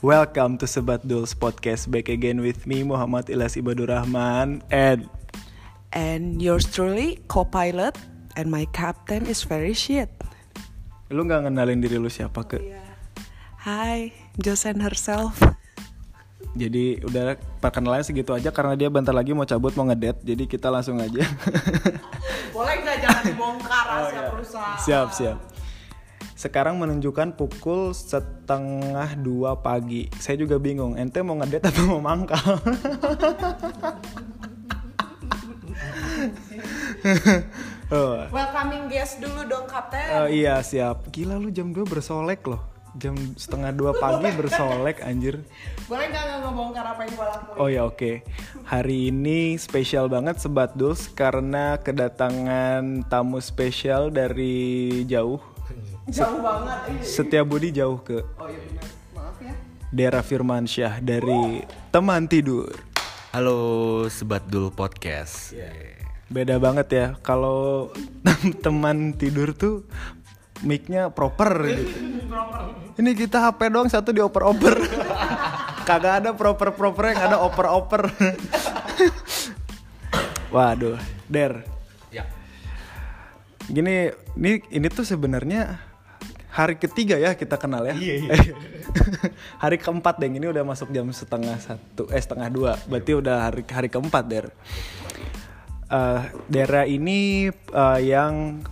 Welcome to Sebat Duls Podcast. Back again with me Muhammad Ilyas Ibadur Rahman And And yours truly, co-pilot. And my captain is very shit. Lu gak ngenalin diri lu siapa ke? Hi, Josen herself. Jadi udah perkenalannya segitu aja Karena dia bentar lagi mau cabut mau ngedet. Jadi kita langsung aja. Boleh nggak jangan dibongkar Oh, rahasia iya. perusahaan? Siap siap sekarang menunjukkan pukul setengah dua pagi. Saya juga bingung, ente mau ngedet atau mau mangkal? oh, Welcoming guest dulu dong, kapten oh, iya siap. Gila lu jam 2 bersolek loh. Jam setengah dua pagi bersolek anjir. Boleh nggak ngebongkar apa yang gue lakuin? Oh ya oke. Hari ini spesial banget Sebat Duls karena kedatangan tamu spesial dari jauh. Jauh banget iya. Setia Budi jauh ke Oh iya benar, maaf ya Dera Firmansyah dari Teman Tidur. Halo Sebat Dul Podcast. Beda banget ya kalau teman tidur tuh mic-nya proper gitu. Ini kita HP doang satu dioper-oper. Kagak ada proper-proper yang ada oper-oper. Waduh, Der. Ya. Gini, ini ini tuh sebenarnya hari ketiga ya kita kenal ya. Iya, iya. hari keempat deh, ini udah masuk jam setengah satu, eh setengah dua. Berarti udah hari hari keempat Der. Eh, Dera ini eh, yang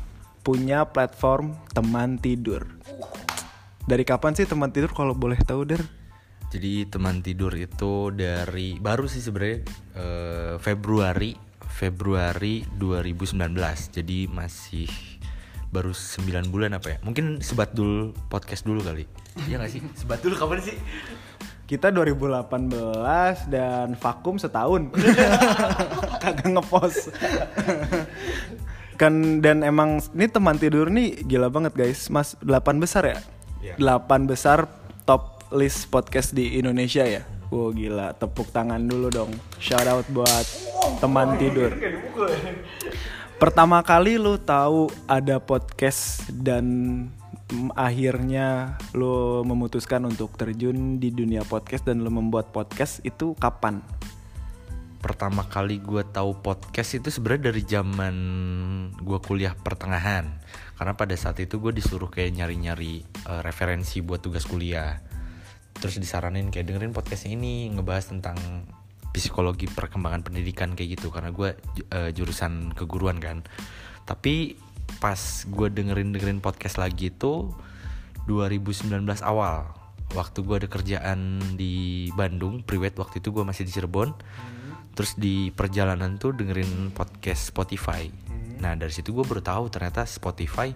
punya platform teman tidur. Dari kapan sih teman tidur kalau boleh tahu Der? Jadi teman tidur itu dari baru sih sebenarnya eh, Februari Februari 2019. Jadi masih baru 9 bulan apa ya? Mungkin Sebat Dul Podcast dulu kali. Iya gak sih? Sebat Dul kapan sih? Kita 2018 dan vakum setahun. Kagak ngepost. kan dan emang ini teman tidur nih gila banget guys. Mas 8 besar ya? Iya. 8 besar top list podcast di Indonesia ya. Wow gila, tepuk tangan dulu dong. Shout out buat teman tidur. Pertama kali lu tahu ada podcast dan akhirnya lu memutuskan untuk terjun di dunia podcast dan lu membuat podcast itu kapan? Pertama kali gue tahu podcast itu sebenarnya dari zaman gue kuliah pertengahan. Karena pada saat itu gue disuruh kayak nyari-nyari eh, referensi buat tugas kuliah. Terus disaranin kayak dengerin podcast ini ngebahas tentang psikologi perkembangan pendidikan kayak gitu. Karena gue eh, jurusan keguruan kan. Tapi pas gue dengerin dengerin podcast lagi itu 2019 awal. Waktu gue ada kerjaan di Bandung, priwet waktu itu gue masih di Cirebon terus di perjalanan tuh dengerin podcast Spotify. Nah dari situ gue baru tahu ternyata Spotify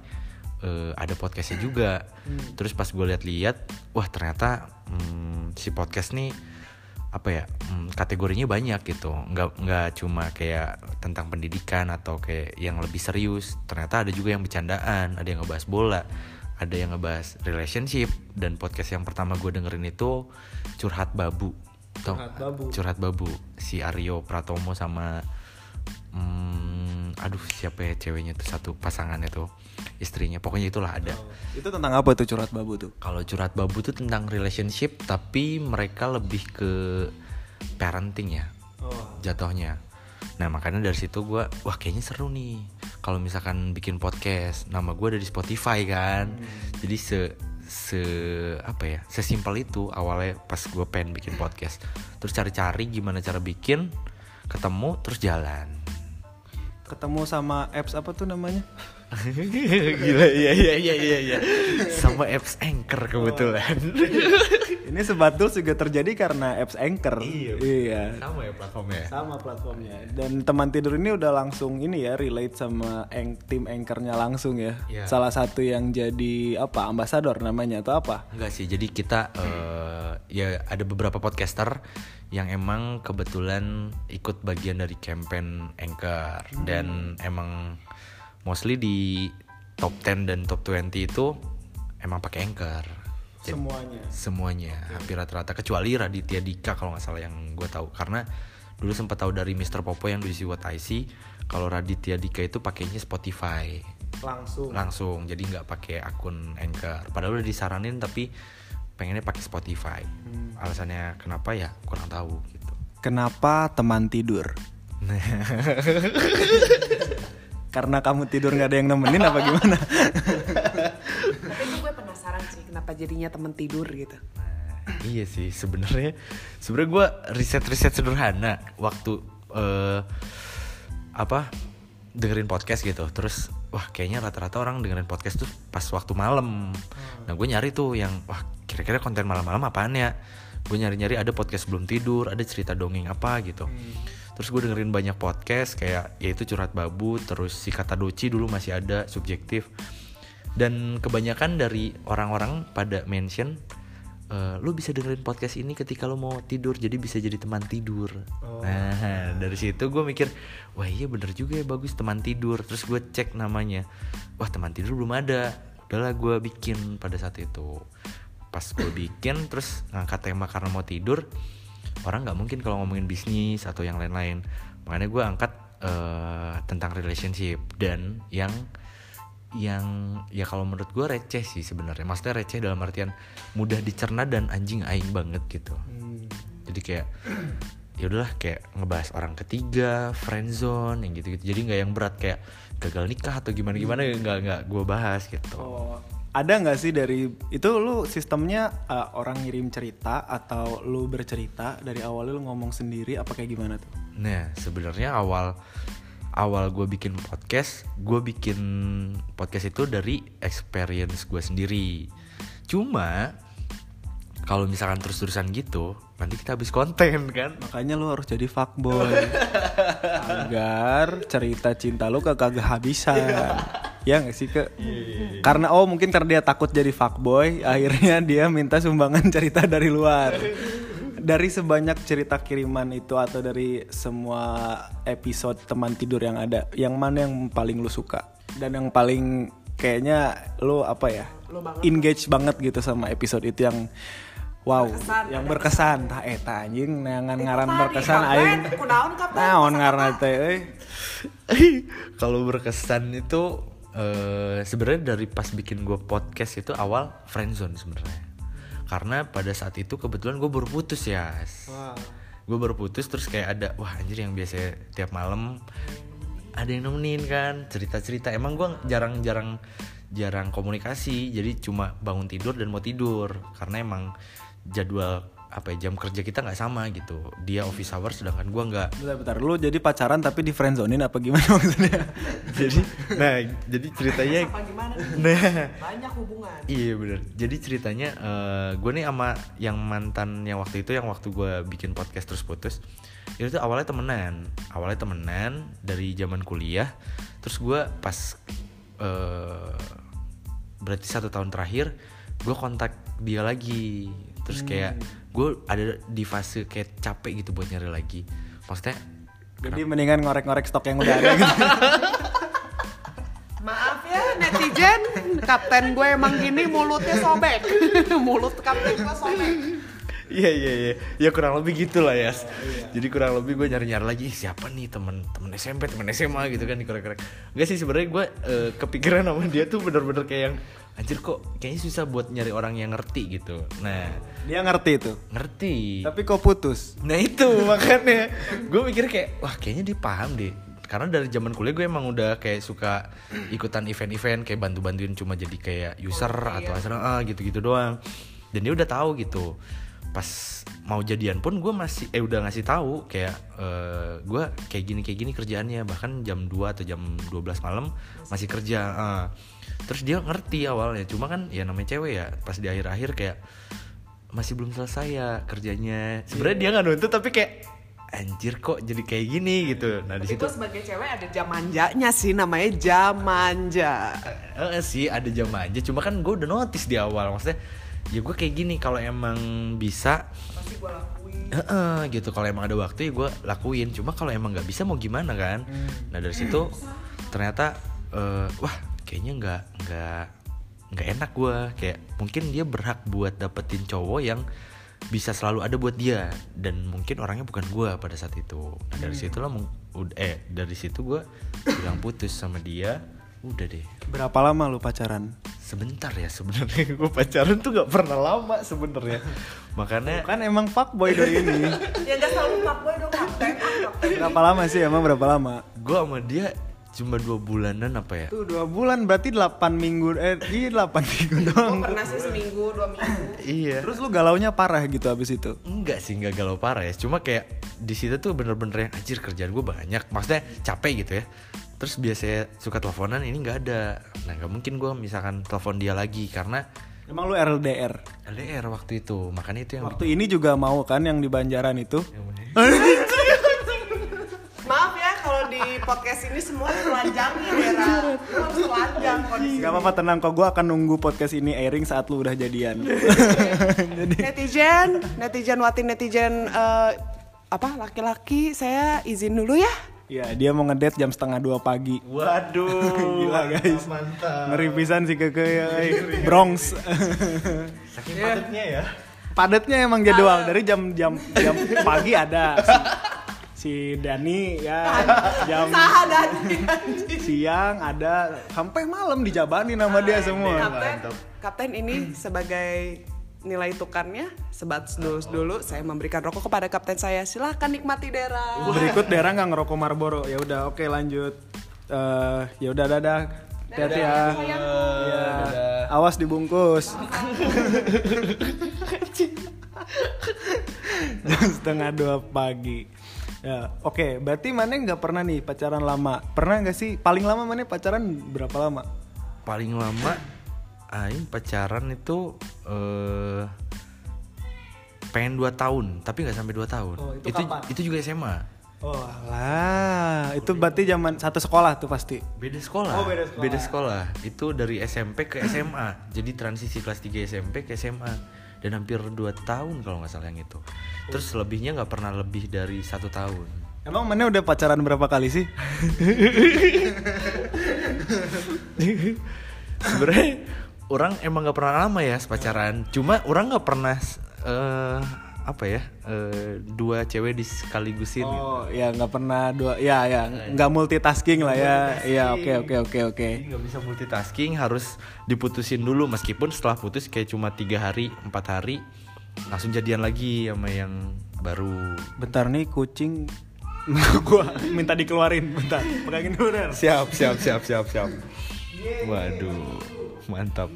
eh, ada podcastnya juga. Terus pas gue lihat-lihat, wah ternyata hmm, si podcast nih apa ya hmm, kategorinya banyak gitu. Nggak nggak cuma kayak tentang pendidikan atau kayak yang lebih serius. Ternyata ada juga yang bercandaan, ada yang ngebahas bola, ada yang ngebahas relationship. Dan podcast yang pertama gue dengerin itu curhat babu. Curhat Babu. curhat babu si Aryo Pratomo sama hmm, aduh siapa ya ceweknya tuh satu pasangannya tuh istrinya. Pokoknya itulah ada. Itu tentang apa tuh curhat babu tuh? kalau curhat babu tuh tentang relationship tapi mereka lebih ke parenting ya Oh. jatuhnya. Nah makanya dari situ gua wah kayaknya seru nih. Kalau misalkan bikin podcast nama gue dari Spotify kan? Jadi se se apa ya sesimpel itu awalnya pas gue pengen bikin podcast. Terus cari-cari gimana cara bikin ketemu terus jalan Ketemu sama apps apa tuh namanya? gila iya iya iya iya iya. Sama apps anchor kebetulan Ini sebatul juga terjadi karena apps Anchor. Iya. Iya. sama ya platformnya Sama platformnya. Dan teman tidur ini udah langsung ini ya relate sama eng- tim anchornya langsung ya. Iya. Salah satu yang jadi apa ambasador namanya atau apa? Enggak sih, jadi kita eh, ya ada beberapa podcaster yang emang kebetulan ikut bagian dari campaign Anchor dan emang mostly di top 10 dan top 20 itu emang pakai Anchor. Jadi- Semuanya. semuanya hampir rata-rata kecuali Raditya Dika kalau nggak salah yang gue tahu karena dulu sempat tahu dari Mr. Popo yang diisi What I See kalau Raditya Dika itu pakainya Spotify Langsung. langsung jadi nggak pakai akun Anchor padahal udah disaranin tapi pengennya pakai Spotify alasannya kenapa ya kurang tahu gitu Kenapa teman tidur? Karena kamu tidur nggak ada yang nemenin apa gimana? Kenapa jadinya temen tidur gitu. Nah, iya sih sebenarnya sebenarnya gue riset riset sederhana waktu eh, apa dengerin podcast gitu. Terus wah kayaknya rata-rata orang dengerin podcast tuh pas waktu malam. Nah gue nyari tuh yang wah kira-kira konten malam-malam apaan ya? Gue nyari-nyari ada podcast belum tidur ada cerita dongeng apa gitu. Terus gue dengerin banyak podcast kayak yaitu curhat babu terus si kata doci dulu masih ada subjektif dan kebanyakan dari orang-orang pada mention eh, lu bisa dengerin podcast ini ketika lu mau tidur jadi bisa jadi teman tidur. Nah dari situ gue mikir wah iya bener juga ya bagus teman tidur. Terus gue cek namanya. Wah teman tidur belum ada. Udahlah gue bikin pada saat itu. Pas gue bikin terus ngangkat tema karena mau tidur orang nggak mungkin kalau ngomongin bisnis atau yang lain-lain. Makanya gue angkat eh, tentang relationship dan yang yang ya kalau menurut gue receh sih sebenarnya. Maksudnya receh dalam artian mudah dicerna dan anjing aing banget gitu. Jadi kayak ya udahlah kayak ngebahas orang ketiga friendzone yang gitu gitu jadi nggak yang berat kayak gagal nikah atau gimana gimana nggak nggak gue bahas gitu. Oh, ada nggak sih dari itu lu sistemnya uh, orang ngirim cerita atau lu bercerita dari awalnya lu ngomong sendiri apa kayak gimana tuh? Nah, sebenarnya awal awal gue bikin podcast, gue bikin podcast itu dari experience gue sendiri. Cuma kalau misalkan terus-terusan gitu, nanti kita habis konten kan. Makanya lu harus jadi fuckboy agar cerita cinta lu kagak habisan. ya nggak sih ke? Karena oh mungkin karena dia takut jadi fuckboy, akhirnya dia minta sumbangan cerita dari luar. Dari sebanyak cerita kiriman itu atau dari semua episode teman tidur yang ada, yang mana yang paling lu suka dan yang paling kayaknya lu apa ya? engage banget gitu sama episode itu yang wow, Berkesan, yang berkesan. Tah eta anjing neangan ngaran berkesan aing. Naon ngaran teh euy. kalau berkesan itu eh, sebenarnya dari pas bikin gue podcast itu awal friendzone sebenarnya. Karena pada saat itu kebetulan gue baru putus ya. Gue baru putus terus kayak ada wah anjir yang biasa tiap malam ada yang nemenin kan cerita-cerita. Emang gue jarang-jarang jarang komunikasi jadi cuma bangun tidur dan mau tidur karena emang jadwal apa ya, jam kerja kita nggak sama gitu dia office hour sedangkan gua nggak Bentar, bentar. Lu jadi pacaran tapi di friendzonein apa gimana maksudnya? jadi nah jadi ceritanya Apa gimana? nah Banyak hubungan. iya bener jadi ceritanya gue nih sama yang mantan yang waktu itu yang waktu gue bikin podcast terus putus itu tuh awalnya temenan awalnya temenan dari zaman kuliah terus gue pas eh, berarti satu tahun terakhir gue kontak dia lagi terus kayak gue ada di fase kayak capek gitu buat nyari lagi maksudnya Jadi mendingan ngorek-ngorek stok yang udah ada gitu. Maaf ya netizen, kapten gue emang gini mulutnya sobek. Mulut kapten gue sobek. Iya iya iya, ya kurang lebih gitulah ya. Jadi kurang lebih gue nyari nyari lagi "Ih, siapa nih temen temen SMP temen SMA gitu kan dikorek-korek. Enggak sih sebenarnya gue eh, kepikiran sama dia tuh bener-bener kayak yang anjir kok kayaknya susah buat nyari orang yang ngerti gitu. Nah Dia ngerti itu. ngerti. Tapi kok putus? Nah itu makanya gue mikir kayak wah kayaknya dia paham deh. Karena dari zaman kuliah gue emang udah kayak suka ikutan event-event kayak bantu-bantuin cuma jadi kayak user atau asal ah gitu-gitu doang. Dan dia udah tahu gitu. Pas mau jadian pun gue masih eh udah ngasih tahu kayak eh, gue kayak gini kayak gini kerjaannya bahkan jam 2 atau jam 12 malam masih kerja. ah. Terus dia ngerti awalnya, cuma kan ya namanya cewek ya pas di akhir-akhir kayak masih belum selesai ya kerjanya. Sebenarnya dia nggak nuntut tapi kayak anjir kok jadi kayak gini gitu. Nah di situ sebagai cewek ada jam manjanya sih namanya jam manja. eh, sih ada jam aja. Cuma kan gue udah notice di awal maksudnya ya gue kayak gini kalau emang bisa Pasti gue lakuin. Heeh, gitu kalau emang ada waktu ya gue lakuin cuma kalau emang nggak bisa mau gimana kan nah dari situ ternyata eh, wah kayaknya nggak nggak nggak enak gue kayak mungkin dia berhak buat dapetin cowok yang bisa selalu ada buat dia dan mungkin orangnya bukan gue pada saat itu nah dari situ lah eh dari situ gue bilang putus sama dia udah deh Berapa lama lu pacaran? sebentar ya sebenarnya gue pacaran tuh nggak pernah lama sebenarnya makanya Kan emang fuckboy dari ini. Ya nggak selalu fuckboy dong. Berapa lama sih emang berapa lama? gue sama dia cuma dua bulanan apa ya Tuh dua bulan berarti 8 minggu eh iya 8 minggu Gue doang. pernah sih seminggu, dua minggu. iya Terus lu galaunya parah gitu abis itu. enggak sih enggak galau parah ya cuma kayak di situ tuh bener-bener yang anjir kerjaan gue banyak maksudnya capek gitu ya terus biasanya suka teleponan ini nggak ada nah nggak mungkin gue misalkan telepon dia lagi karena Emang lu LDR. LDR waktu itu makanya itu yang Waktu ini juga mau kan yang di Banjaran itu. Ya di podcast ini semua telanjang ya Dera. Lu harus telanjang kondisi. Gak apa-apa tenang kok gue akan nunggu podcast ini airing saat lu udah jadian. Netizen, netizen watin netizen eh, apa laki-laki saya izin dulu ya. Iya dia mau ngedate jam setengah dua pagi. waduh Gila guys. mantap Ngeri pisan sih ke ke Bronx. saking padatnya ya Padatnya emang jadwal dari jam jam jam pagi ada si, Dani ya jam Saha dan siang ada sampai malam dijabani nama dia semua. Kapten, Kapten ini sebagai nilai tukarnya sebat dulu dulu saya memberikan rokok kepada kapten saya silahkan nikmati Dera Berikut daerah nggak ngerokok Marlboro. Ya udah oke lanjut. Eh ya udah dadah. Hati-hati ya. Iya. Awas dibungkus. Jam setengah dua pagi. Ya, oke. Berarti mana nggak pernah nih pacaran lama? Pernah nggak sih? Paling lama mana pacaran berapa lama? paling lama Aing pacaran itu eh pengen 2 tahun tapi nggak sampai 2 tahun Oh, itu itu kapan? itu juga SMA Oh lah, itu berarti zaman satu sekolah tuh pasti. beda sekolah Oh, beda sekolah. itu dari SMP ke SMA jadi transisi kelas 3 SMP ke SMA dan hampir 2 tahun kalau nggak salah yang itu. Terus lebihnya nggak pernah lebih dari satu tahun. Emang mana udah pacaran berapa kali sih? sebenarnya orang emang nggak pernah lama ya pacaran. Cuma orang nggak pernah eh apa ya eh, dua cewek disekaligusin gitu. Oh, ya nggak pernah dua, ya ya nggak multitasking lah ya. Iya oke oke oke oke. Nggak bisa multitasking harus diputusin dulu. Meskipun setelah putus kayak cuma tiga hari empat hari langsung jadian lagi sama yang baru. Bentar nih kucing gua minta dikeluarin bentar. Pegangin dulu siap siap siap siap siap. Waduh mantap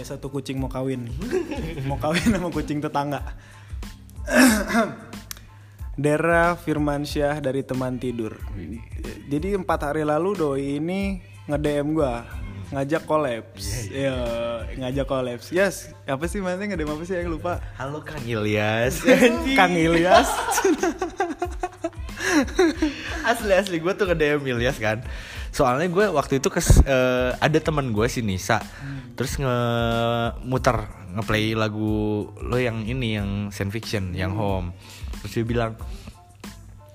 biasa tuh kucing mau kawin. Mau kawin sama kucing tetangga. Dera Firmansyah dari teman tidur. Jadi empat hari lalu doi ini nge DM gua ngajak kolaps. Ya ngajak kolaps. Yes apa sih nge DM apa sih? Yang lupa. Halo kang Ilyas. Kang Ilyas. Asli asli. Gue tuh ke DM Ilyas kan soalnya gue waktu itu kes, eh, ada teman gue si Nisa. Terus nge muter ngeplay lagu lo yang ini yang Science Fiction yang Home. Terus dia bilang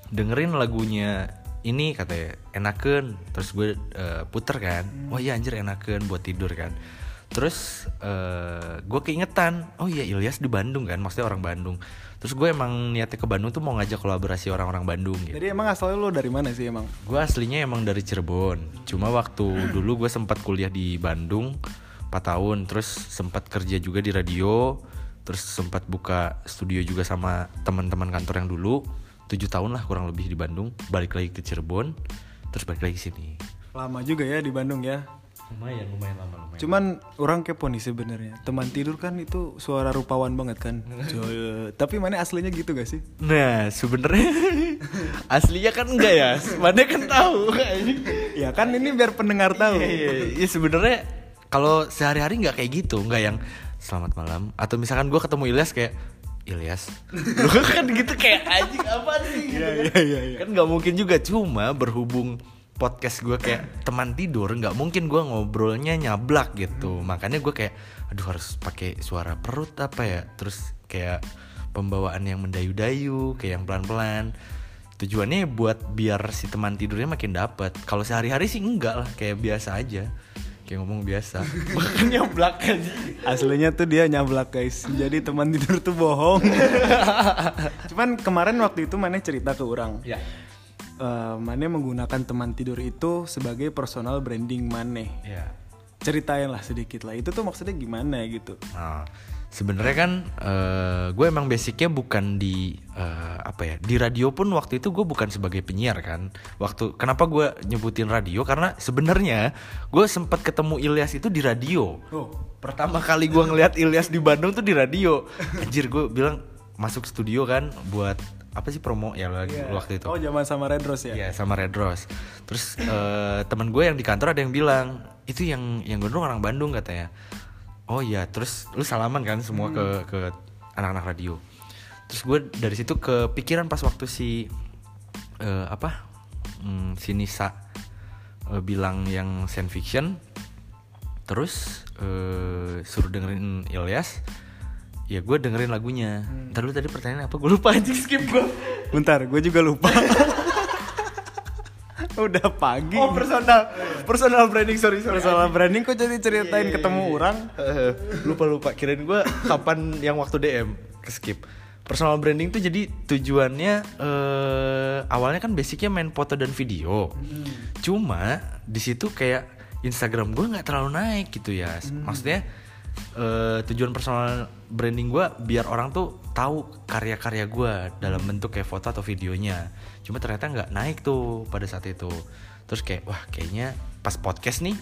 dengerin lagunya ini katanya. Enaken. Terus gue eh, puter kan. Wah iya anjir enaken buat tidur kan. Terus eh, gue keingetan oh iya Ilyas di Bandung kan maksudnya orang Bandung terus gue emang niatnya ke Bandung tuh mau ngajak kolaborasi orang-orang Bandung gitu. Jadi emang asalnya lo dari mana sih emang? Gue aslinya emang dari Cirebon. Cuma waktu dulu gue sempat kuliah di Bandung 4 tahun terus sempat kerja juga di radio terus sempat buka studio juga sama teman-teman kantor yang dulu. Tujuh tahun lah kurang lebih di Bandung balik lagi ke Cirebon terus balik lagi ke sini. Lama juga ya di Bandung ya lumayan lumayan lama lumayan Cuman orang kepo nih sebenarnya. Teman tidur kan itu suara rupawan banget kan. Tapi mana aslinya gitu gak sih? nah sebenarnya aslinya kan enggak ya mana kan tahu Ya kan ini biar pendengar tahu. Iya, iya, iya. sebenarnya kalau sehari-hari nggak kayak gitu, nggak yang selamat malam atau misalkan gue ketemu Ilyas kayak Ilyas, lu kan gitu kayak anjing apa sih? Gitu Iya, kan. iya, iya, iya. Kan nggak mungkin juga cuma berhubung podcast gue kayak teman tidur nggak mungkin gue ngobrolnya nyablak gitu. Makanya gue kayak aduh harus pakai suara perut apa ya? Terus kayak pembawaan yang mendayu-dayu kayak yang pelan-pelan. Tujuannya buat biar si teman tidurnya makin dapat kalau sehari-hari sih enggak lah kayak biasa aja. Kayak ngomong biasa. Makanya nyablak aja. Aslinya tuh dia nyablak guys. Jadi teman tidur tuh bohong. Cuman kemarin waktu itu mana cerita ke orang. ya eh, Mane menggunakan teman tidur itu sebagai personal branding Mane. ya Ceritain lah sedikit lah. Itu tuh maksudnya gimana gitu? Nah, sebenarnya kan eh, gue emang basicnya bukan di eh, apa ya di radio pun waktu itu gue bukan sebagai penyiar kan. Waktu kenapa gue nyebutin radio karena sebenarnya gue sempat ketemu Ilyas itu di radio. Oh. Pertama kali gue ngeliat Ilyas di Bandung tuh di radio. Anjir gue bilang masuk studio kan buat apa sih promo ya lagi waktu itu. Oh, zaman sama Red Rose ya? Iya sama Red Rose. Terus eh, teman gue yang di kantor ada yang bilang itu yang yang gondrong orang Bandung katanya. Oh iya, terus lu salaman kan semua ke ke anak-anak radio. Terus gue dari situ kepikiran pas waktu si eh, apa hmm, si Nisa eh, bilang yang science fiction. Terus eh, suruh dengerin Ilyas. Ya gue dengerin lagunya. Ntar lu tadi pertanyaan apa? Gue lupa anjing skip gue. Bentar, gue juga lupa. Udah pagi. Oh personal personal branding sorry sorry. Masalah branding kok jadi ceritain ketemu orang? Eh, lupa lupa kirain gue kapan yang waktu DM ke skip personal branding tuh jadi tujuannya eh awalnya kan basicnya main foto dan video cuma di situ kayak Instagram gue nggak terlalu naik gitu ya maksudnya eh, tujuan personal branding gue biar orang tuh tahu karya-karya gue dalam bentuk kayak foto atau videonya. Cuma ternyata nggak naik tuh pada saat itu. Terus kayak wah kayaknya pas podcast nih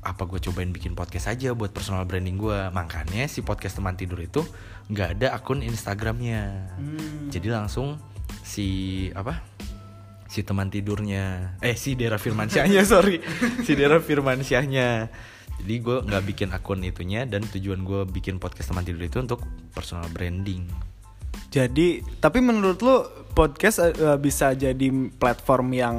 apa gue cobain bikin podcast aja buat personal branding gue makanya si podcast teman tidur itu nggak ada akun Instagramnya. Jadi langsung si apa si teman tidurnya eh si Dera Firmansyahnya sorry. Si Dera Firmansyahnya jadi gue nggak bikin akun itunya dan tujuan gue bikin podcast teman tidur itu untuk personal branding Jadi, tapi menurut lu podcast eh, bisa jadi platform yang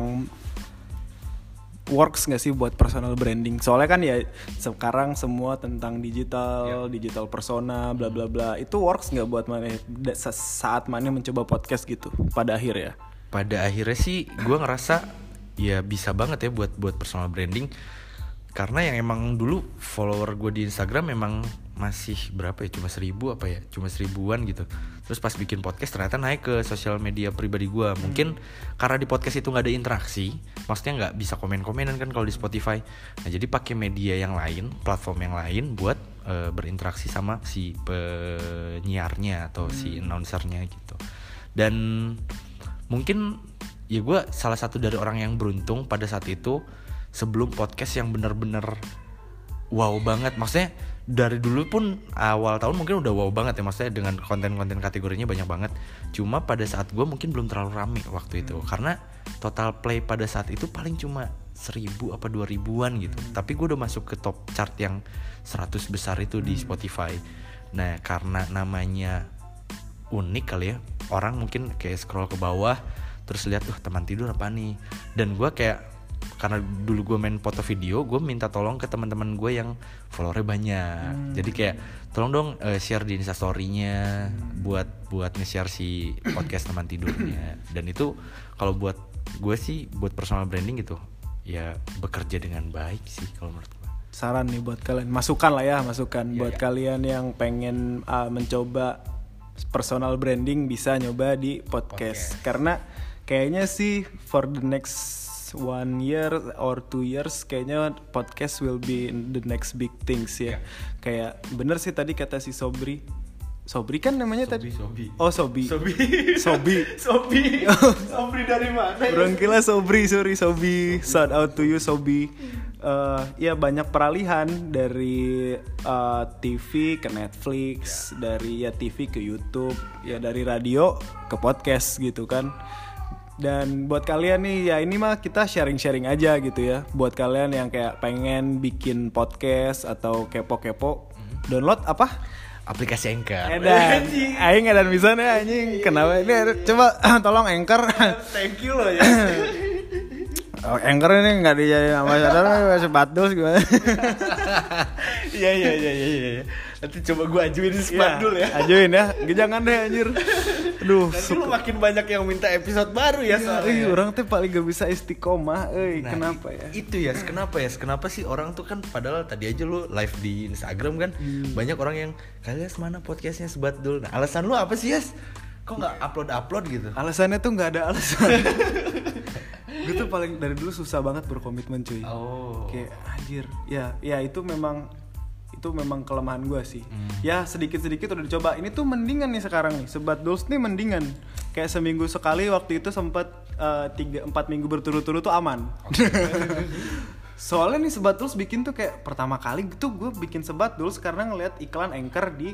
works nggak sih buat personal branding? Soalnya kan ya sekarang semua tentang digital, digital persona, bla bla bla. Itu works nggak buat mana saat mana mencoba podcast gitu pada akhir ya? pada akhirnya sih gue ngerasa ya bisa banget ya buat buat personal branding karena yang emang dulu follower gue di Instagram memang masih berapa ya? Cuma seribu apa ya? Cuma seribuan gitu. Terus pas bikin podcast ternyata naik ke sosial media pribadi gue mungkin karena di podcast itu nggak ada interaksi maksudnya nggak bisa komen komenan kan kalau di Spotify. Nah jadi pakai media yang lain platform yang lain buat eh, berinteraksi sama si penyiarnya atau si announcernya gitu. Dan mungkin ya gue salah satu dari orang yang beruntung pada saat itu sebelum podcast yang bener-bener wow banget. Maksudnya dari dulu pun awal tahun mungkin udah wow banget ya. Maksudnya dengan konten-konten kategorinya banyak banget. Cuma pada saat gue mungkin belum terlalu rame waktu itu. Karena total play pada saat itu paling cuma seribu apa dua ribuan gitu. Tapi gue udah masuk ke top chart yang 100 besar itu di Spotify. Nah karena namanya unik kali ya orang mungkin kayak scroll ke bawah terus lihat tuh teman tidur apa nih? Dan gue kayak karena dulu gue main foto video gue minta tolong ke teman-teman gue yang followernya banyak. Jadi kayak tolong dong eh, share di instastorynya buat buat nge-share si podcast teman tidurnya. Dan itu kalau buat gue sih buat personal branding gitu ya bekerja dengan baik sih kalau menurut gue Saran nih buat kalian, masukan lah ya, masukan buat kalian yang pengen uh, mencoba personal branding bisa nyoba di podcast. Karena kayaknya sih for the next one year or two years kayaknya podcast will be the next big things ya. Kayak bener sih tadi kata si Sobri. Sobri kan namanya tadi. Sobi. Oh Sobi. Sobi. Sobi. Sobi Sobri dari mana Orang kira Sobri, sorry Sobi. Shout out to you Sobi. Eh, ya banyak peralihan dari eh, TV ke Netflix, dari ya TV ke YouTube, ya dari radio ke podcast gitu kan. Dan buat kalian nih ya ini mah kita sharing-sharing aja gitu ya. Buat kalian yang kayak pengen bikin podcast atau kepo-kepo, download apa? aplikasi Anchor Edan. Aing edan bisa nih anjing. Kenapa ini coba tolong Anchor. thank you loh ya Oh, Anchor ini nggak dijadiin ambasador masih batus gimana? Iya iya iya iya iya. Nanti coba gue ajuin Spandul ya. Ajuin ya. Jangan deh anjir. Aduh, Nanti lu makin banyak yang minta episode baru ya Ih, soalnya. orang tuh paling gak bisa istiqomah, euy. Nah, kenapa ya? Itu ya, kenapa ya? Kenapa sih orang tuh kan padahal tadi aja lu live di Instagram kan banyak orang yang kalian mana podcastnya sebat dulu. Nah, alasan lu apa sih, Yas? kok nggak upload upload gitu alasannya tuh nggak ada alasan gue tuh paling dari dulu susah banget berkomitmen cuy oh kayak anjir ya ya itu memang itu memang kelemahan gue sih. Ya sedikit sedikit udah dicoba. Ini tuh mendingan nih sekarang nih. Sebat dulls nih mendingan. Kayak seminggu sekali waktu itu sempat eh, tiga empat minggu berturut-turut tuh aman. Soalnya nih sebat dulls bikin tuh kayak pertama kali gitu gue bikin sebat dulls karena ngeliat iklan anchor di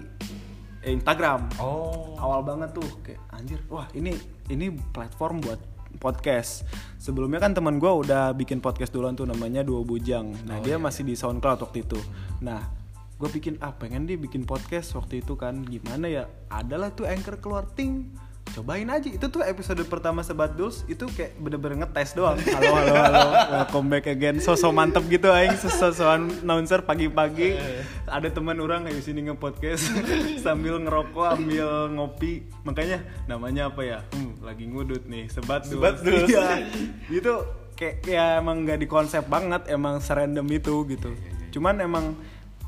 Instagram. Oh. Awal banget tuh. Kayak anjir wah ini ini platform buat podcast. Sebelumnya kan teman gue udah bikin podcast duluan tuh namanya dua bujang. Nah dia masih di SoundCloud waktu itu. Nah gue bikin ah pengen dia bikin podcast waktu itu kan. Gimana ya? Adalah tuh anchor keluar ting. Cobain aja. Itu tuh episode pertama sebat duls itu kayak bener-bener ngetes doang. Halo halo halo. Welcome back again. Sosok mantep gitu aing. Sosok announcer pagi-pagi. Ada teman orang kayak sini nge-podcast. Sambil ngerokok ambil ngopi. Makanya namanya apa ya? Hmm, lagi ngudut nih. Sebat duls Sebat Duls. iya. Gitu kayak ya emang nggak dikonsep banget. Emang serandom itu gitu. Cuman emang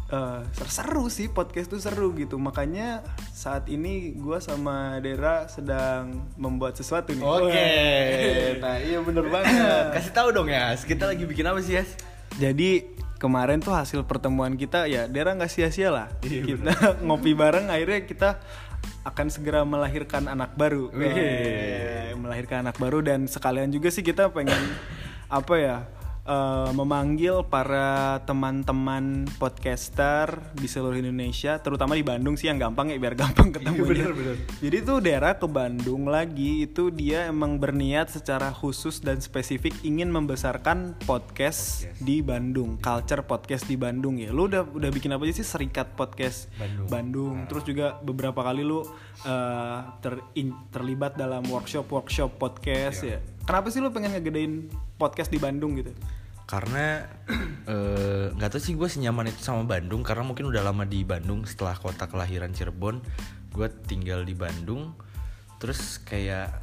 eh, seru sih podcast tuh seru gitu. Makanya saat ini gua sama Dera sedang membuat sesuatu nih. Oke, nah iya bener banget. Kasih tahu dong ya, kita lagi bikin apa sih ya? jadi kemarin tuh hasil pertemuan kita ya Dera nggak sia-sia lah. Kita ngopi bareng akhirnya kita akan segera melahirkan anak baru. Wih. Eh, melahirkan anak baru dan sekalian juga sih kita pengen apa ya eh, memanggil para teman-teman podcaster di seluruh Indonesia terutama di Bandung sih yang gampang ya biar gampang bener, bener. jadi tuh daerah ke Bandung lagi itu dia emang berniat secara khusus dan spesifik ingin membesarkan podcast, di Bandung, culture podcast di Bandung ya. Lu udah udah bikin apa aja sih Serikat Podcast Bandung. Terus juga beberapa kali lu eh, ter- in- terlibat dalam workshop-workshop podcast ya. Kenapa sih lu pengen ngegedein podcast di Bandung gitu? Karena eh, nggak tahu sih gue senyaman itu sama Bandung karena mungkin udah lama di Bandung setelah kota kelahiran Cirebon, gue tinggal di Bandung. Terus kayak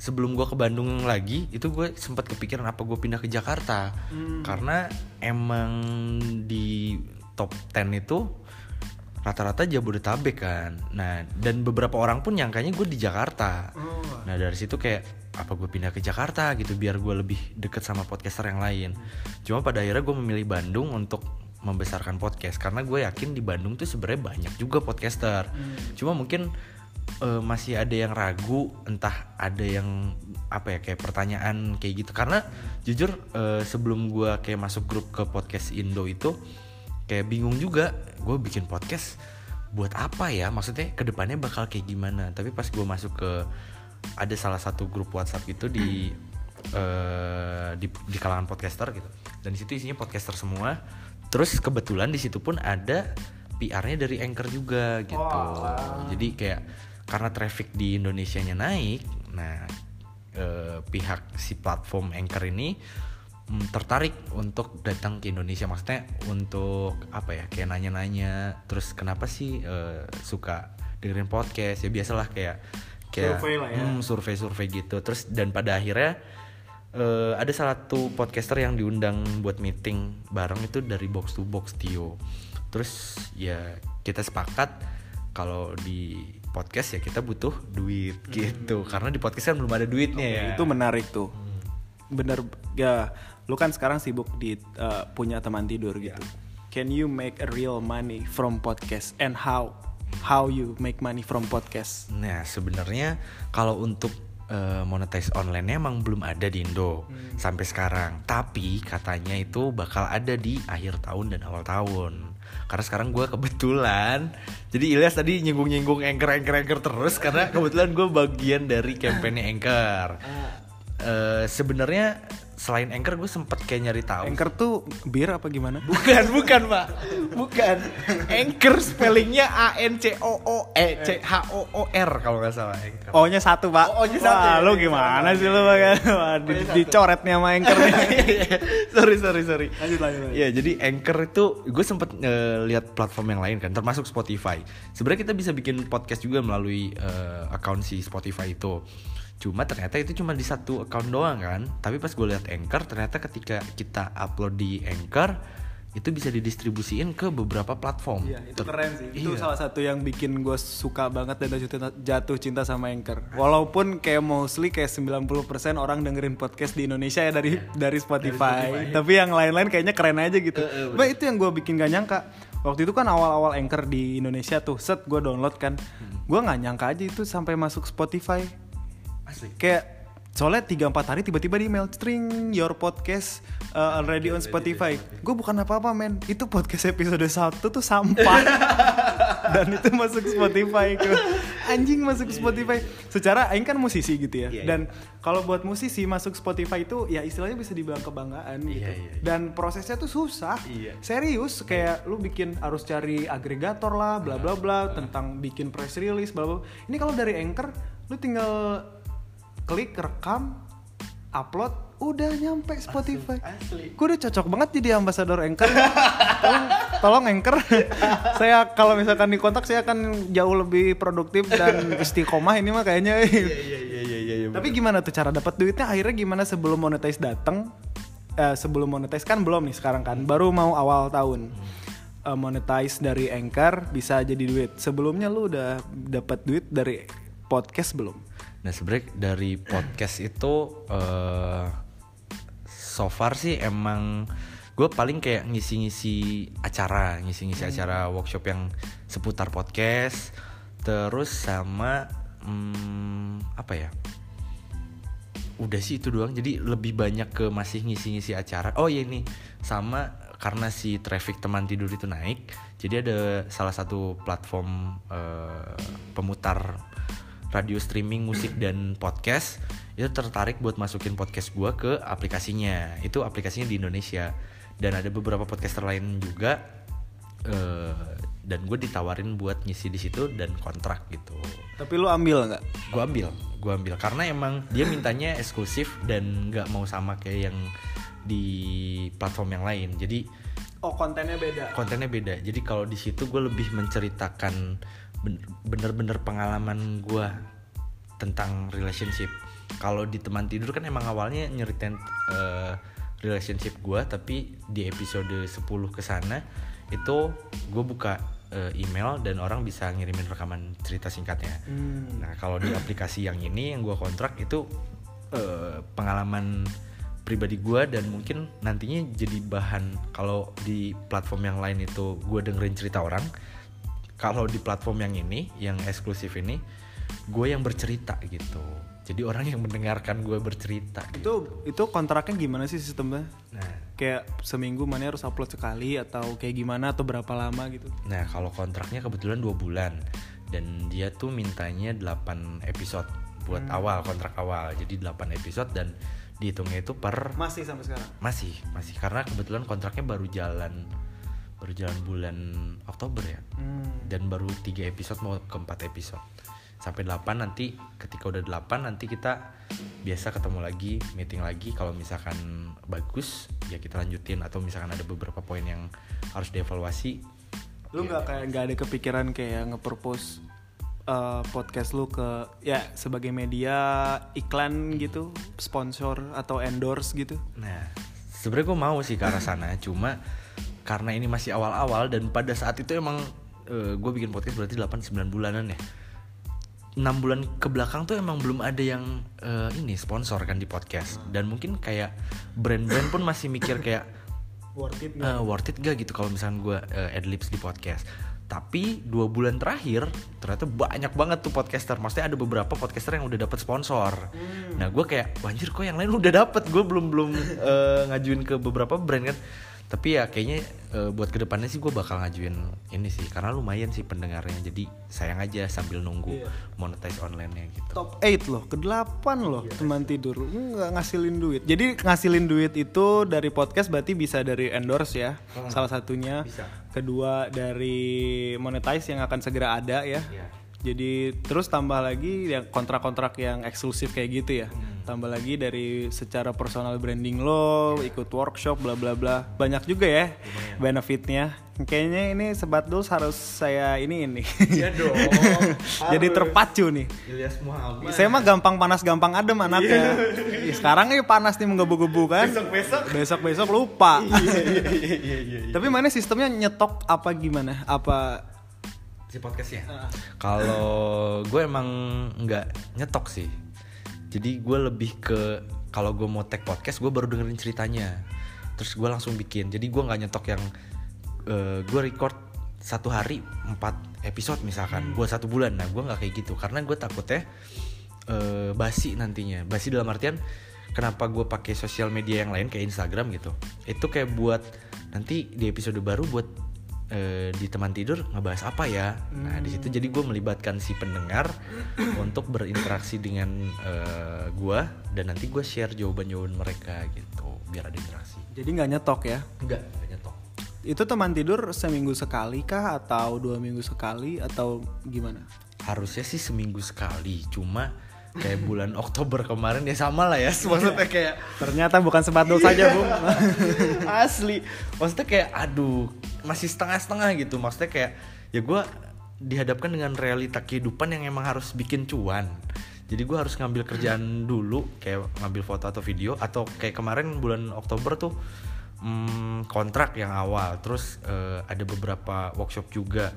sebelum gue ke Bandung lagi itu gue sempat kepikiran apa gue pindah ke Jakarta karena emang di top 10 itu rata-rata Jabodetabek kan. Nah, dan beberapa orang pun nyangkanya gue di Jakarta. Nah, dari situ kayak apa gue pindah ke Jakarta gitu biar gue lebih deket sama podcaster yang lain. Cuma pada akhirnya gue memilih Bandung untuk membesarkan podcast karena gue yakin di Bandung tuh sebenarnya banyak juga podcaster. Cuma mungkin eh, masih ada yang ragu, entah ada yang apa ya kayak pertanyaan kayak gitu. Karena jujur eh, sebelum gue kayak masuk grup ke podcast Indo itu kayak bingung juga gue bikin podcast buat apa ya? Maksudnya ke depannya bakal kayak gimana? Tapi pas gue masuk ke ada salah satu grup WhatsApp gitu di eh, di, di kalangan podcaster gitu. Dan di situ isinya podcaster semua. Terus kebetulan di situ pun ada PR-nya dari anchor juga gitu. Jadi kayak karena traffic di Indonesia nya naik nah eh, pihak si platform anchor ini mm, tertarik untuk datang ke Indonesia. Maksudnya untuk apa ya kayak nanya-nanya. Terus kenapa sih eh, suka dengerin podcast? Ya biasalah kayak kayak Survei ya. mm, survei-survei gitu. Terus dan pada akhirnya eh, ada salah satu podcaster yang diundang buat meeting bareng itu dari box to box Tio. Terus ya kita sepakat kalau di podcast ya kita butuh duit gitu. Karena di podcast kan belum ada duitnya ya. Itu menarik tuh. Bener ya, lu kan sekarang sibuk di uh, punya teman tidur gitu. Can you make a real money from podcast and how? How you make money from podcast? Nah, sebenarnya kalau untuk eh, monetize online emang belum ada di Indo sampai sekarang. Tapi katanya itu bakal ada di akhir tahun dan awal tahun. Karena sekarang gue kebetulan, jadi Ilyas tadi nyinggung-nyinggung anchor, anchor, anchor terus karena kebetulan gue bagian dari kampanye anchor. Eh, Sebenarnya selain anchor gue sempet kayak nyari tahu. Anchor tuh bir apa gimana? Bukan, bukan, Pak. Bukan. Anchor spellingnya A N C O O E C H O O R kalau nggak salah. Anchor. O-nya satu, Pak. Oh, O-nya satu Wah, ya? lu gimana sih lu, Pak? Wah, di- dicoret nih sama Anchor nih. sorry, sorry, sorry. Lanjut, lanjut, lanjut. Ya, jadi Anchor itu gue sempet eh, lihat platform yang lain kan, termasuk Spotify. Sebenarnya kita bisa bikin podcast juga melalui eh, account si Spotify itu. Cuma ternyata itu cuma di satu account doang kan. Tapi pas gue lihat Anchor, ternyata ketika kita upload di Anchor, itu bisa didistribusiin ke beberapa platform. Iya, itu Ter- keren sih. Itu Iya. salah satu yang bikin gue suka banget dan jatuh cinta, jatuh cinta sama Anchor. Walaupun kayak mostly kayak 90% orang dengerin podcast di Indonesia ya dari dari Spotify. Tapi yang lain-lain kayaknya keren aja gitu. Bah, itu yang gue bikin gak nyangka. Waktu itu kan awal-awal Anchor di Indonesia tuh, set gue download kan. Gue nggak nyangka aja itu sampai masuk Spotify. Asli. Kayak soalnya 3-4 hari tiba-tiba di email string your podcast uh, already on Spotify. Gue bukan apa-apa men, itu podcast episode 1 tuh sampah. Dan itu masuk Spotify ke anjing masuk Spotify. Secara aing kan musisi gitu ya. Iya, Dan kalau buat musisi masuk Spotify itu ya istilahnya bisa dibilang kebanggaan gitu. Iya, iya, iya. Dan prosesnya tuh susah. Iya. Serius kayak lu bikin harus cari agregator lah bla bla bla tentang bikin press release bla bla. Ini kalau dari Anchor lu tinggal klik rekam upload udah nyampe Spotify. asli. Gue udah cocok banget jadi ambasador Anchor. tolong, tolong Anchor. saya kalau misalkan di kontak saya akan jauh lebih produktif dan istiqomah ini mah kayaknya. Iya iya iya iya iya. Tapi gimana tuh cara dapat duitnya? Akhirnya gimana sebelum monetize datang? Eh, sebelum monetize kan belum nih sekarang kan, baru mau awal tahun. Eh, monetize dari Anchor bisa jadi duit. Sebelumnya lu udah dapat duit dari podcast belum? Nah sebenarnya dari podcast itu eh so far sih emang gue paling kayak ngisi-ngisi acara, ngisi-ngisi acara workshop yang seputar podcast, terus sama hmm, apa ya? Udah sih itu doang. Jadi lebih banyak ke masih ngisi-ngisi acara. Oh iya ini sama karena si traffic teman tidur itu naik, jadi ada salah satu platform eh, pemutar radio streaming musik dan podcast itu tertarik buat masukin podcast gua ke aplikasinya. Itu aplikasinya di Indonesia dan ada beberapa podcaster lain juga eh, dan gue ditawarin buat ngisi di situ dan kontrak gitu. Tapi lu ambil nggak? Gue ambil, gue ambil karena emang dia mintanya eksklusif dan nggak mau sama kayak yang di platform yang lain. Jadi Oh kontennya beda. kontennya beda. Jadi kalau di situ gue lebih menceritakan bener-bener pengalaman gue tentang relationship. Kalau di teman tidur kan emang awalnya nyeritain eh, relationship gue, tapi di episode 10 ke sana itu gue buka eh, email dan orang bisa ngirimin rekaman cerita singkatnya. Hmm. Nah kalau di aplikasi yang ini yang gue kontrak itu eh, pengalaman pribadi gue dan mungkin nantinya jadi bahan kalau di platform yang lain itu gue dengerin cerita orang. Kalau di platform yang ini yang eksklusif ini gue yang bercerita gitu. Jadi orang yang mendengarkan gue bercerita. Gitu. Itu itu kontraknya gimana sih sistemnya? Nah, Kayak seminggu mana harus upload sekali atau kayak gimana atau berapa lama gitu? nah kalau kontraknya kebetulan dua bulan dan dia tuh mintanya 8 episode buat awal kontrak awal. Jadi 8 episode dan dihitungnya itu per Masih sampai sekarang. Masih, masih karena kebetulan kontraknya baru jalan baru jalan bulan Oktober ya. Hmm. Dan baru tiga episode mau ke 4 episode. Sampai 8 nanti ketika udah 8 nanti kita biasa ketemu lagi, meeting lagi kalau misalkan bagus ya kita lanjutin atau misalkan ada beberapa poin yang harus dievaluasi. Lu nggak kayak nggak ada kepikiran kayak nge-propose uh, podcast lu ke ya sebagai media iklan gitu, sponsor atau endorse gitu? Nah, sebenarnya gue mau sih ke arah sana, cuma karena ini masih awal-awal dan pada saat itu emang gue bikin podcast berarti 8-9 bulanan ya. 6 bulan ke belakang tuh emang belum ada yang eh, ini sponsor kan di podcast. Dan mungkin kayak brand-brand pun masih mikir kayak Worth it eh, worth it gak gitu kalau misalnya gue uh, adlibs di podcast. Tapi dua bulan terakhir ternyata banyak banget tuh podcaster. Maksudnya ada beberapa podcaster yang udah dapet sponsor. Nah gue kayak wanjir kok yang lain udah dapet? Gue belum belum eh, ngajuin ke beberapa brand kan tapi ya kayaknya eh, buat ke depannya sih gue bakal ngajuin ini sih karena lumayan sih pendengarnya jadi sayang aja sambil nunggu Iya. monetize online-nya gitu Top 8 loh, ke-8 loh teman tidur. Nggak ngasilin duit. Jadi ngasilin duit itu dari podcast berarti bisa dari endorse ya. Salah satunya. Bisa. Kedua dari monetize yang akan segera ada ya. Iya. Jadi terus tambah lagi yang kontrak-kontrak yang eksklusif kayak gitu ya. Tambah lagi dari secara personal branding lo, ikut workshop bla bla bla. Banyak juga ya benefitnya. Kayaknya ini sebat dulu harus saya ini ini. Iya dong. Jadi terpacu nih. Saya mah gampang panas gampang adem anaknya. Ih, Sekarang ini panas nih menggebu-gebu kan. Besok-besok. Besok-besok lupa. Iya iya iya iya. Tapi mana sistemnya nyetok apa gimana? Apa si podcastnya kalau gue emang nggak nyetok sih jadi gue lebih ke kalau gue mau tag podcast gue baru dengerin ceritanya. Terus gue langsung bikin. Jadi gue nggak nyetok yang eh, gue record satu hari empat episode misalkan. Buat satu bulan. Nah gue nggak kayak gitu. Karena gue takutnya eh, basi nantinya. Basi dalam artian kenapa gue pakai sosial media yang lain kayak Instagram gitu. Itu kayak buat nanti di episode baru buat eh, di teman tidur ngebahas apa ya nah di situ jadi gue melibatkan si pendengar untuk berinteraksi dengan eh, gue dan nanti gue share jawaban-jawaban mereka gitu biar ada interaksi jadi nggak nyetok ya? enggak enggak nyetok Itu teman tidur seminggu sekali kah atau dua minggu sekali atau gimana? harusnya sih seminggu sekali cuma kayak bulan Oktober kemarin ya sama lah ya. Maksudnya kayak Ternyata bukan sebatul saja, Bung. asli. Maksudnya kayak aduh masih setengah-setengah gitu. Maksudnya kayak ya gue dihadapkan dengan realita kehidupan yang emang harus bikin cuan. Jadi gue harus ngambil kerjaan dulu kayak ngambil foto atau video atau kayak kemarin bulan Oktober tuh hmm, kontrak yang awal. Terus eh, ada beberapa workshop juga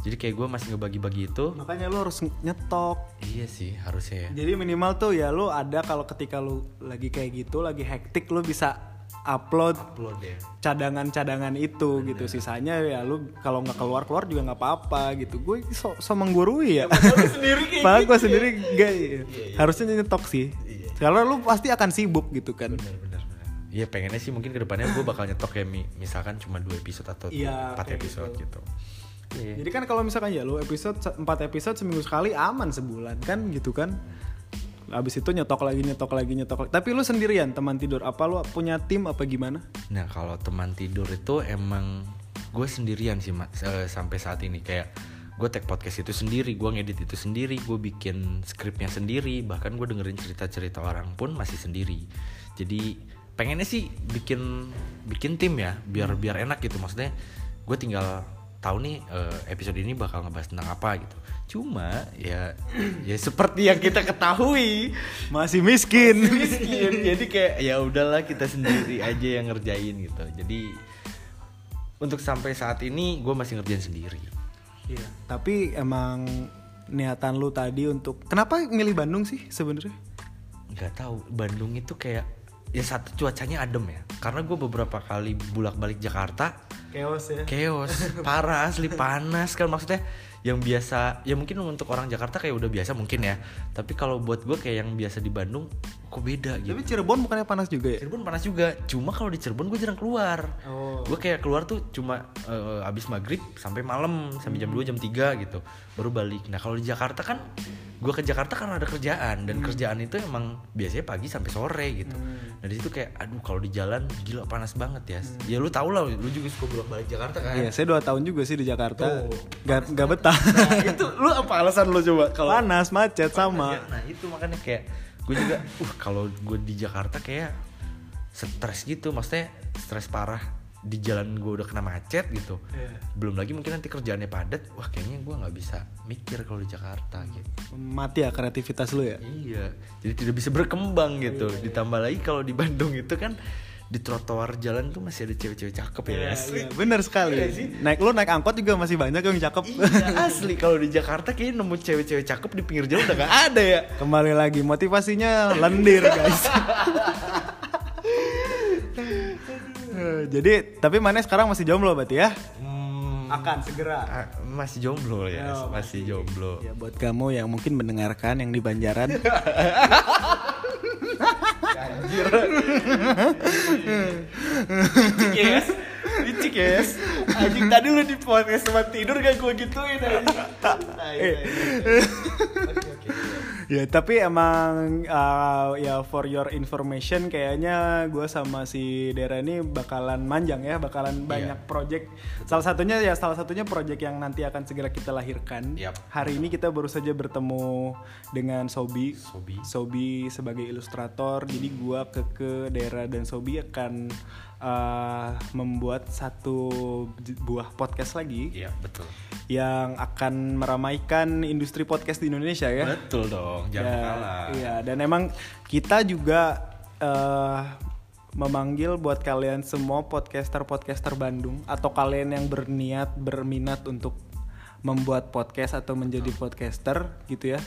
jadi kayak gue masih ngebagi-bagi itu Makanya lu harus nyetok. iya sih harusnya ya Jadi minimal tuh ya lu ada kalau ketika lu lagi kayak gitu, lagi hektik lu bisa upload upload ya cadangan-cadangan itu gitu. Sisanya ya lu kalau nggak keluar-keluar juga nggak apa-apa gitu. Gue so, so menggurui ya. sendiri kayak gitu gue ya. sendiri gak harusnya nyetok sih. Kalau lu pasti akan sibuk gitu kan. bener bener bener. Iya pengennya sih mungkin ke depannya gue bakal nyetok ya mi- misalkan cuma dua episode atau Iya, empat kayak episode gitu. Iya. Jadi kan kalau misalkan ya lu episode 4 episode seminggu sekali aman sebulan kan gitu kan. Abis itu nyetok lagi nyetok lagi nyetok lagi. Tapi lu sendirian teman tidur apa lu punya tim apa gimana? Nah kalau teman tidur itu emang gue sendirian sih mas eh, sampai saat ini kayak gue tag podcast itu sendiri, gue ngedit itu sendiri, gue bikin skripnya sendiri, bahkan gue dengerin cerita-cerita orang pun masih sendiri. Jadi pengennya sih bikin bikin tim ya, biar biar enak gitu. Maksudnya gue tinggal tahu nih eh, episode ini bakal ngebahas tentang apa gitu. Cuma ya ya seperti yang kita ketahui Masih miskin. miskin jadi kayak ya udahlah kita sendiri aja yang ngerjain gitu jadi untuk sampai saat ini gue masih ngerjain sendiri Iya. Tapi emang niatan lu tadi untuk kenapa milih Bandung sih sebenarnya? nggak tahu Bandung itu kayak ya satu cuacanya adem ya karena gue beberapa kali bulak balik Jakarta Chaos ya. chaos. Parah asli panas kan. Maksudnya yang biasa ya mungkin untuk orang Jakarta kayak udah biasa mungkin ya. Tapi kalau buat gue kayak yang biasa di Bandung kok beda gitu? Tapi Cirebon bukannya panas juga ya? Cirebon panas juga. Cuma kalau di Cirebon gue jarang keluar. Oh. gue kayak keluar tuh cuma eh, abis maghrib sampai malam sampai jam 2 jam 3 gitu. Baru balik. Nah kalau di Jakarta kan gue ke Jakarta karena ada kerjaan dan kerjaan itu emang biasanya pagi sampai sore gitu. Nah di situ kayak aduh kalau di jalan gila panas banget ya. Ya lu tau lah lu juga suka bolak balik Jakarta kan? Iya, saya dua tahun juga sih di Jakarta. Tuh. Gak, gak betah. Nah, itu lu apa alasan lu coba? Kalau panas, macet sama. Ya, nah itu makanya kayak gue juga uh kalau gue di Jakarta kayak stres gitu. Maksudnya stres parah di jalan gue udah kena macet gitu Iya. belum lagi mungkin nanti kerjaannya padat wah kayaknya gue nggak bisa mikir kalau di Jakarta gitu Mati ya kreativitas lu ya? iya jadi tidak bisa berkembang gitu ditambah lagi kalau di Bandung itu kan di trotoar jalan tuh masih ada cewek-cewek cakep ya asli Iya, bener sekali. Iya sih. Naik lu naik angkot juga masih banyak yang cakep. Iya, asli kalau di Jakarta kayaknya nemu cewek-cewek cakep di pinggir jalan udah gak ada ya Kembali lagi motivasinya lendir guys. Jadi tapi mana sekarang masih jomblo berarti ya? Hmm, Akan segera. Masih jomblo ya, Oh, masih jomblo. Ya buat kamu yang mungkin mendengarkan yang di Banjaran. Anjir. Licik yes. Licik yes. Anjing tadi lu di podcast tempat tidur gak gue gituin anjing. Nah, iya, iya, iya. Oke, oke. ya tapi emang uh, ya for your information kayaknya gue sama si Dera ini bakalan manjang ya bakalan banyak project. Salah satunya ya salah satunya project yang nanti akan segera kita lahirkan. Yap. hari ini kita baru saja bertemu dengan Sobi. Sobi. Sobi sebagai ilustrator. Jadi gue ke ke Dera dan Sobi akan uh, membuat satu buah podcast lagi Iya betul. yang akan meramaikan industri podcast di Indonesia ya Betul dong, jangan Ya, kalah. Iya, dan emang kita juga eh, memanggil buat kalian semua podcaster-podcaster Bandung atau kalian yang berniat berminat untuk membuat podcast atau menjadi podcaster gitu ya.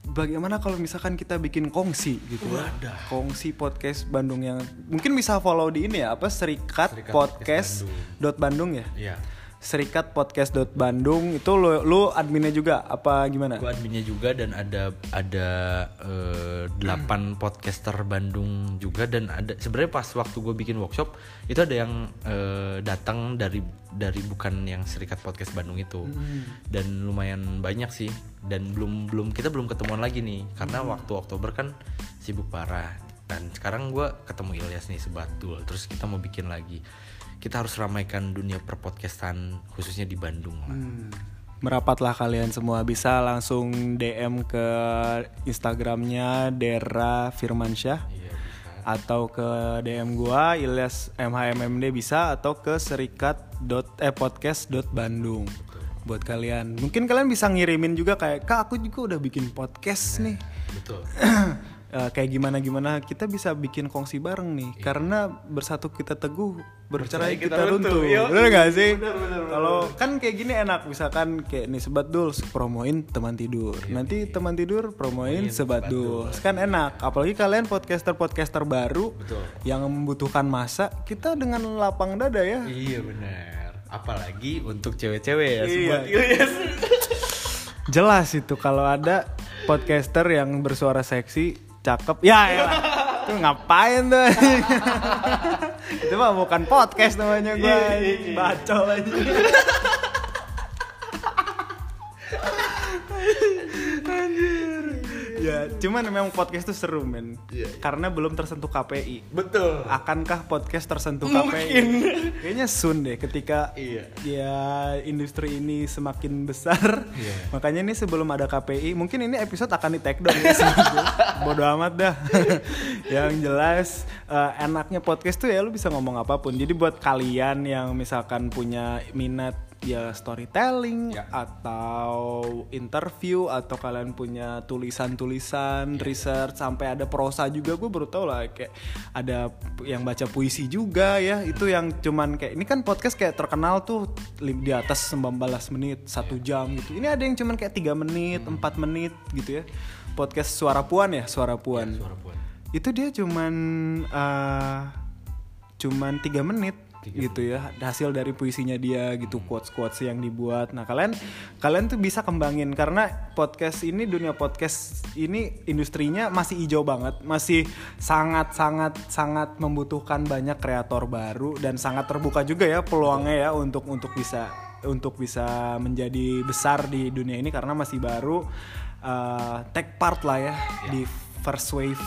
Bagaimana kalau misalkan kita bikin kongsi gitu ya? Kongsi podcast Bandung yang mungkin bisa follow di ini ya apa Serikat, Serikat Podcast Podcast dot Bandung ya. Iya. Serikat Podcast Bandung itu lu, lu adminnya juga apa gimana? Gue adminnya juga dan ada ada eh, delapan podcaster Bandung juga dan ada sebenarnya pas waktu gue bikin workshop itu ada yang eh, datang dari dari bukan yang Serikat Podcast Bandung itu. Dan lumayan banyak sih dan belum belum kita belum ketemuan lagi nih karena waktu Oktober kan sibuk parah. Dan sekarang gue ketemu Ilyas nih sebatul. Terus kita mau bikin lagi kita harus ramaikan dunia perpodcastan khususnya di Bandung lah. Merapatlah kalian semua. Bisa langsung DM ke Instagramnya Dera Firmansyah. Iya, bisa. atau ke DM gua Ilyas MHMMD bisa. Atau ke serikat dot eh podcast dot Bandung. Buat kalian. Mungkin kalian bisa ngirimin juga kayak kak aku juga udah bikin podcast nih. Betul. Eh, kayak gimana gimana kita bisa bikin kongsi bareng nih karena bersatu kita teguh bercerai Bercerai kita kita, runtuh. Yo. bener gak sih kalau kan kayak gini enak misalkan kayak nih sebat dul promoin teman tidur nanti teman tidur promoin sebat dul kan enak apalagi kalian podcaster podcaster baru Betul. yang membutuhkan masa kita dengan lapang dada ya Iya benar. Apalagi untuk cewek-cewek ya Iya. sobat Ilyas. jelas itu kalau ada podcaster yang bersuara seksi cakep. Ya ya. Itu ngapain tuh? Itu mah bukan podcast namanya gue bacol aja cuman memang podcast itu seru men karena belum tersentuh KPI Betul. akankah podcast tersentuh KPI? Kayaknya soon deh ketika Iya. ya industri ini semakin besar. Iya. Makanya ini sebelum ada KPI, mungkin ini episode akan di take down ya. Bodoh amat dah. yang jelas eh, enaknya podcast tuh ya lu bisa ngomong apa pun. Jadi buat kalian yang misalkan punya minat ya storytelling Ya. atau interview atau kalian punya tulisan-tulisan research sampai ada prosa juga gue baru tau lah kayak ada yang baca puisi juga ya. Itu yang cuman kayak ini kan podcast kayak terkenal tuh di atas 19 menit satu jam gitu. Ini ada yang cuman kayak tiga menit empat menit gitu ya. Podcast suara puan ya suara puan. Suara puan. itu dia cuman eh, cuman tiga menit gitu. ya hasil dari puisinya dia gitu quotes quotes yang dibuat. Nah kalian kalian tuh bisa kembangin karena podcast ini dunia podcast ini industrinya masih hijau banget masih sangat sangat sangat membutuhkan banyak kreator baru dan sangat terbuka juga ya peluangnya ya untuk untuk bisa untuk bisa menjadi besar di dunia ini karena masih baru eh, take part lah ya. di first wave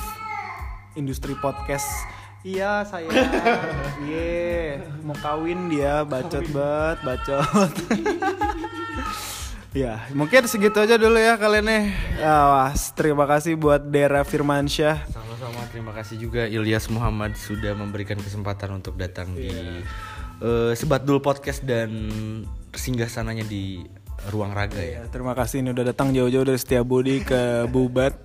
industri podcast. Iya saya, iya mau kawin dia bacot banget, bacot. ya mungkin segitu aja dulu ya kalian nih. Awas, terima kasih buat Dera Firmansyah. Sama-sama terima kasih juga Ilyas Muhammad sudah memberikan kesempatan untuk datang di eh, Sebat Dul Podcast dan singgah sananya di Ruang Raga ya. Ya, terima kasih ini udah datang jauh-jauh dari Setiabudi ke Bubat.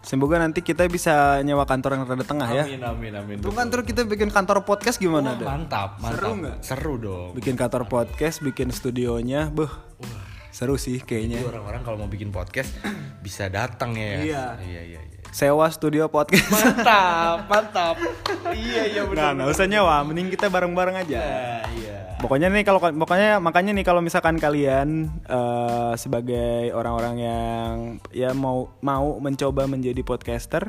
Semoga nanti kita bisa nyewa kantor yang rada tengah ya. Amin amin amin. Itu kantor kita bikin kantor podcast gimana deh? Mantap, mantap. Seru nggak? Seru dong. Bikin kantor podcast, bikin studionya, buh. Seru sih kayaknya. Jadi orang-orang kalau mau bikin podcast bisa datang ya. Iya. Iya iya iya. Sewa studio podcast. Mantap, mantap. iya iya Nah, nggak usah nyewa, mending kita bareng-bareng aja. iya. Pokoknya nih kalau pokoknya makanya nih kalau misalkan kalian eh, sebagai orang-orang yang ya mau mau mencoba menjadi podcaster,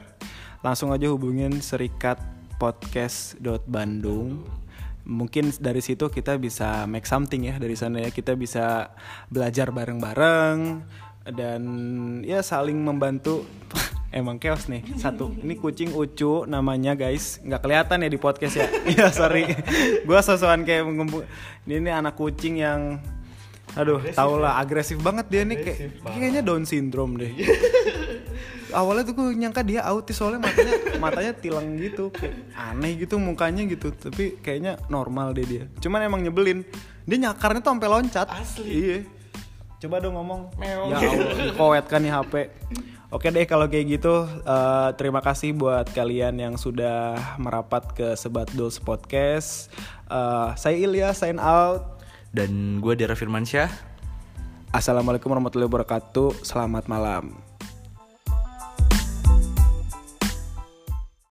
langsung aja hubungin serikat podcast.bandung. Mungkin dari situ kita bisa make something ya dari sana ya. Kita bisa belajar bareng-bareng, dan ya saling membantu emang chaos nih. Satu ini kucing ucu namanya guys. Nggak kelihatan ya di podcast ya. Iya sorry. Gue sosokan kayak mengembu ini, ini anak kucing yang aduh tau lah agresif banget dia nih. Kayak kayaknya down syndrome deh. Awalnya tuh gue nyangka dia autis soalnya matanya matanya tilang gitu. Kayak aneh gitu mukanya gitu tapi kayaknya normal deh dia. Cuman emang nyebelin. Dia nyakarnya tuh sampai loncat. Asli. Iya. Coba dong ngomong. Ya Allah kowet kan nih HP Oke deh kalau kayak gitu eh, terima kasih buat kalian yang sudah merapat ke Sebat Dolls Podcast. Eh, saya Ilya sign out. Dan gue Dera Firmansyah. Assalamualaikum warahmatullahi wabarakatuh. Selamat malam.